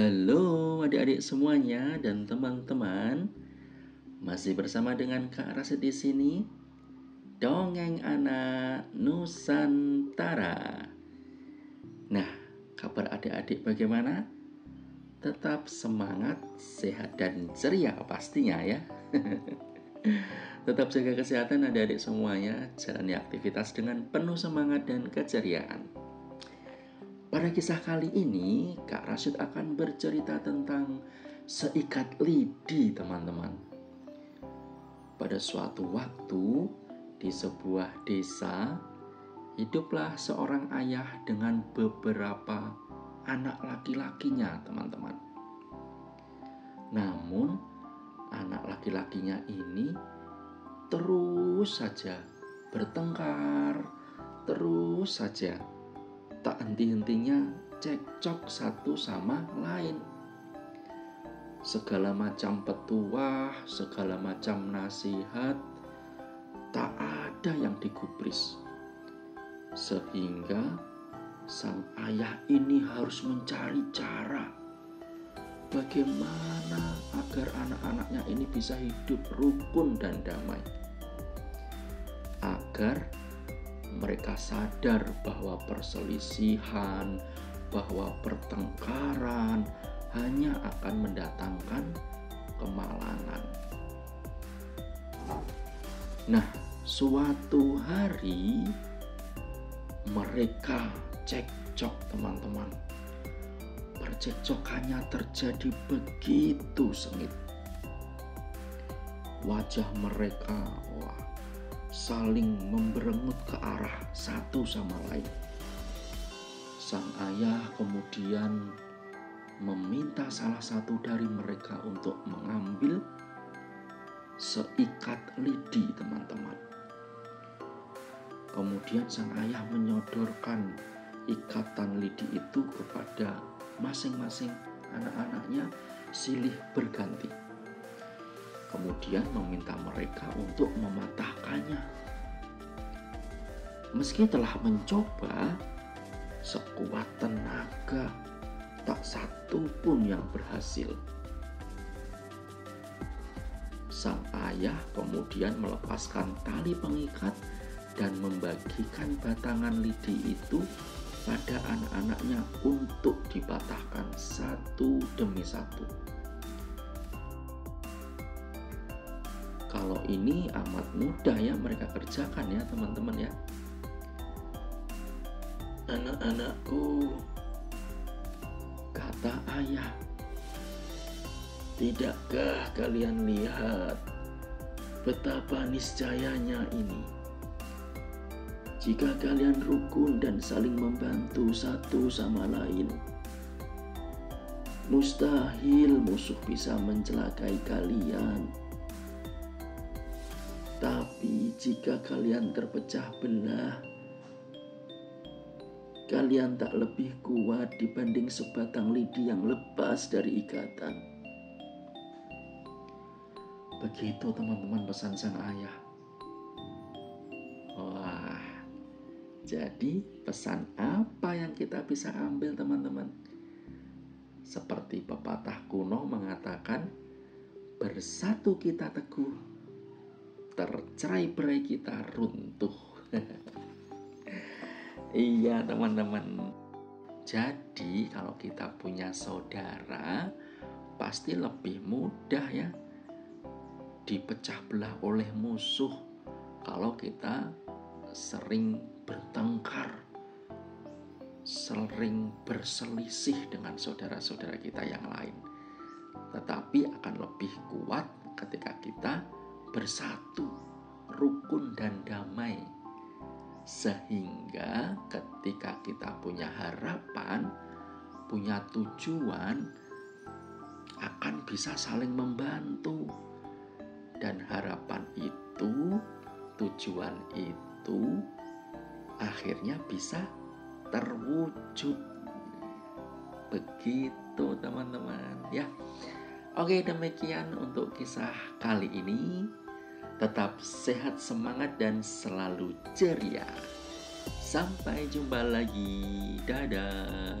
Halo adik-adik semuanya dan teman-teman. Masih bersama dengan Kak Rasid di sini. Dongeng anak Nusantara. Nah, kabar adik-adik bagaimana? Tetap semangat, sehat dan ceria pastinya ya. Tetap jaga kesehatan adik-adik semuanya, jalani aktivitas dengan penuh semangat dan keceriaan. Pada kisah kali ini, Kak Rashid akan bercerita tentang seikat lidi, teman-teman. Pada suatu waktu, di sebuah desa, hiduplah seorang ayah dengan beberapa anak laki-lakinya, teman-teman. Namun, anak laki-lakinya ini terus saja bertengkar, terus saja tak henti-hentinya cekcok satu sama lain. Segala macam petuah, segala macam nasihat, tak ada yang digubris. Sehingga sang ayah ini harus mencari cara bagaimana agar anak-anaknya ini bisa hidup rukun dan damai agar mereka sadar bahwa perselisihan, bahwa pertengkaran hanya akan mendatangkan kemalangan. Nah, suatu hari mereka cekcok, teman-teman. Percekcokannya terjadi begitu sengit. Wajah mereka, saling memberengut ke arah satu sama lain. Sang ayah kemudian meminta salah satu dari mereka untuk mengambil seikat lidi, teman-teman. Kemudian sang ayah menyodorkan ikatan lidi itu kepada masing-masing anak-anaknya silih berganti kemudian meminta mereka untuk mematahkannya. Meski telah mencoba sekuat tenaga, tak satu pun yang berhasil. Sang ayah kemudian melepaskan tali pengikat dan membagikan batangan lidi itu pada anak-anaknya untuk dipatahkan satu demi satu. Kalau ini amat mudah ya mereka kerjakan ya teman-teman ya. Anak-anakku, kata ayah, tidakkah kalian lihat betapa niscayanya ini? Jika kalian rukun dan saling membantu satu sama lain, mustahil musuh bisa mencelakai kalian tapi jika kalian terpecah belah, kalian tak lebih kuat dibanding sebatang lidi yang lepas dari ikatan. Begitu teman-teman pesan sang ayah. Wah, jadi pesan apa yang kita bisa ambil teman-teman? Seperti pepatah kuno mengatakan, bersatu kita teguh, tercerai berai kita runtuh. iya teman-teman. Jadi kalau kita punya saudara pasti lebih mudah ya dipecah belah oleh musuh kalau kita sering bertengkar sering berselisih dengan saudara-saudara kita yang lain tetapi akan lebih kuat ketika kita bersatu, rukun dan damai. Sehingga ketika kita punya harapan, punya tujuan, akan bisa saling membantu. Dan harapan itu, tujuan itu akhirnya bisa terwujud. Begitu teman-teman ya. Oke, demikian untuk kisah kali ini. Tetap sehat, semangat, dan selalu ceria. Sampai jumpa lagi. Dadah.